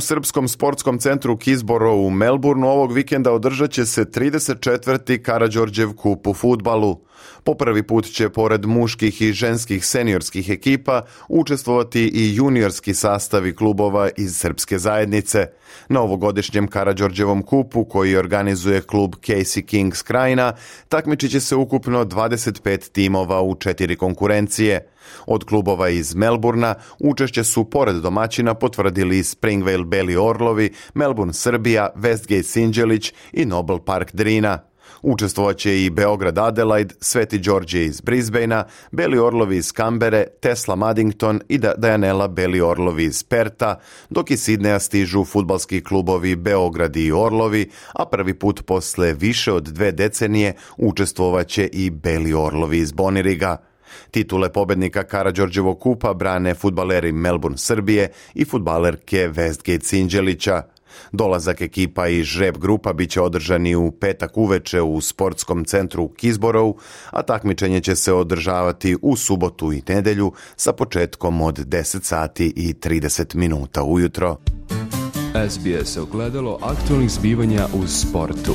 U Srpskom sportskom centru Kizboro u Melbourneu ovog vikenda održat će se 34. Karadžorđev kup u futbalu. Po prvi put će pored muških i ženskih seniorskih ekipa učestvovati i juniorski sastavi klubova iz srpske zajednice. Na ovogodišnjem Karadžorđevom kupu koji organizuje klub Casey Kings Krajina takmičit će se ukupno 25 timova u četiri konkurencije. Od klubova iz Melburna učešće su pored domaćina potvrdili Springvale Beli Orlovi, Melbourne Srbija, Westgate Sinđelić i Nobel Park Drina. Učestvovaće i Beograd Adelaide, Sveti Đorđe iz Brisbanea, Beli Orlovi iz Kambere, Tesla Maddington i Dajanela Beli Orlovi iz Perta, dok iz Sidneja stižu futbalski klubovi Beograd i Orlovi, a prvi put posle više od dve decenije učestvovaće i Beli Orlovi iz Boniriga. Titule pobednika Karadžorđevog kupa brane futbaleri Melbourne Srbije i futbalerke Westgate Sinđelića. Dolazak ekipa i žreb grupa biće održani u petak uveče u sportskom centru u Kizborovu, a takmičenje će se održavati u subotu i nedelju sa početkom od 10 sati i 30 minuta ujutro. SBS ogledalo aktualnih zbivanja u sportu.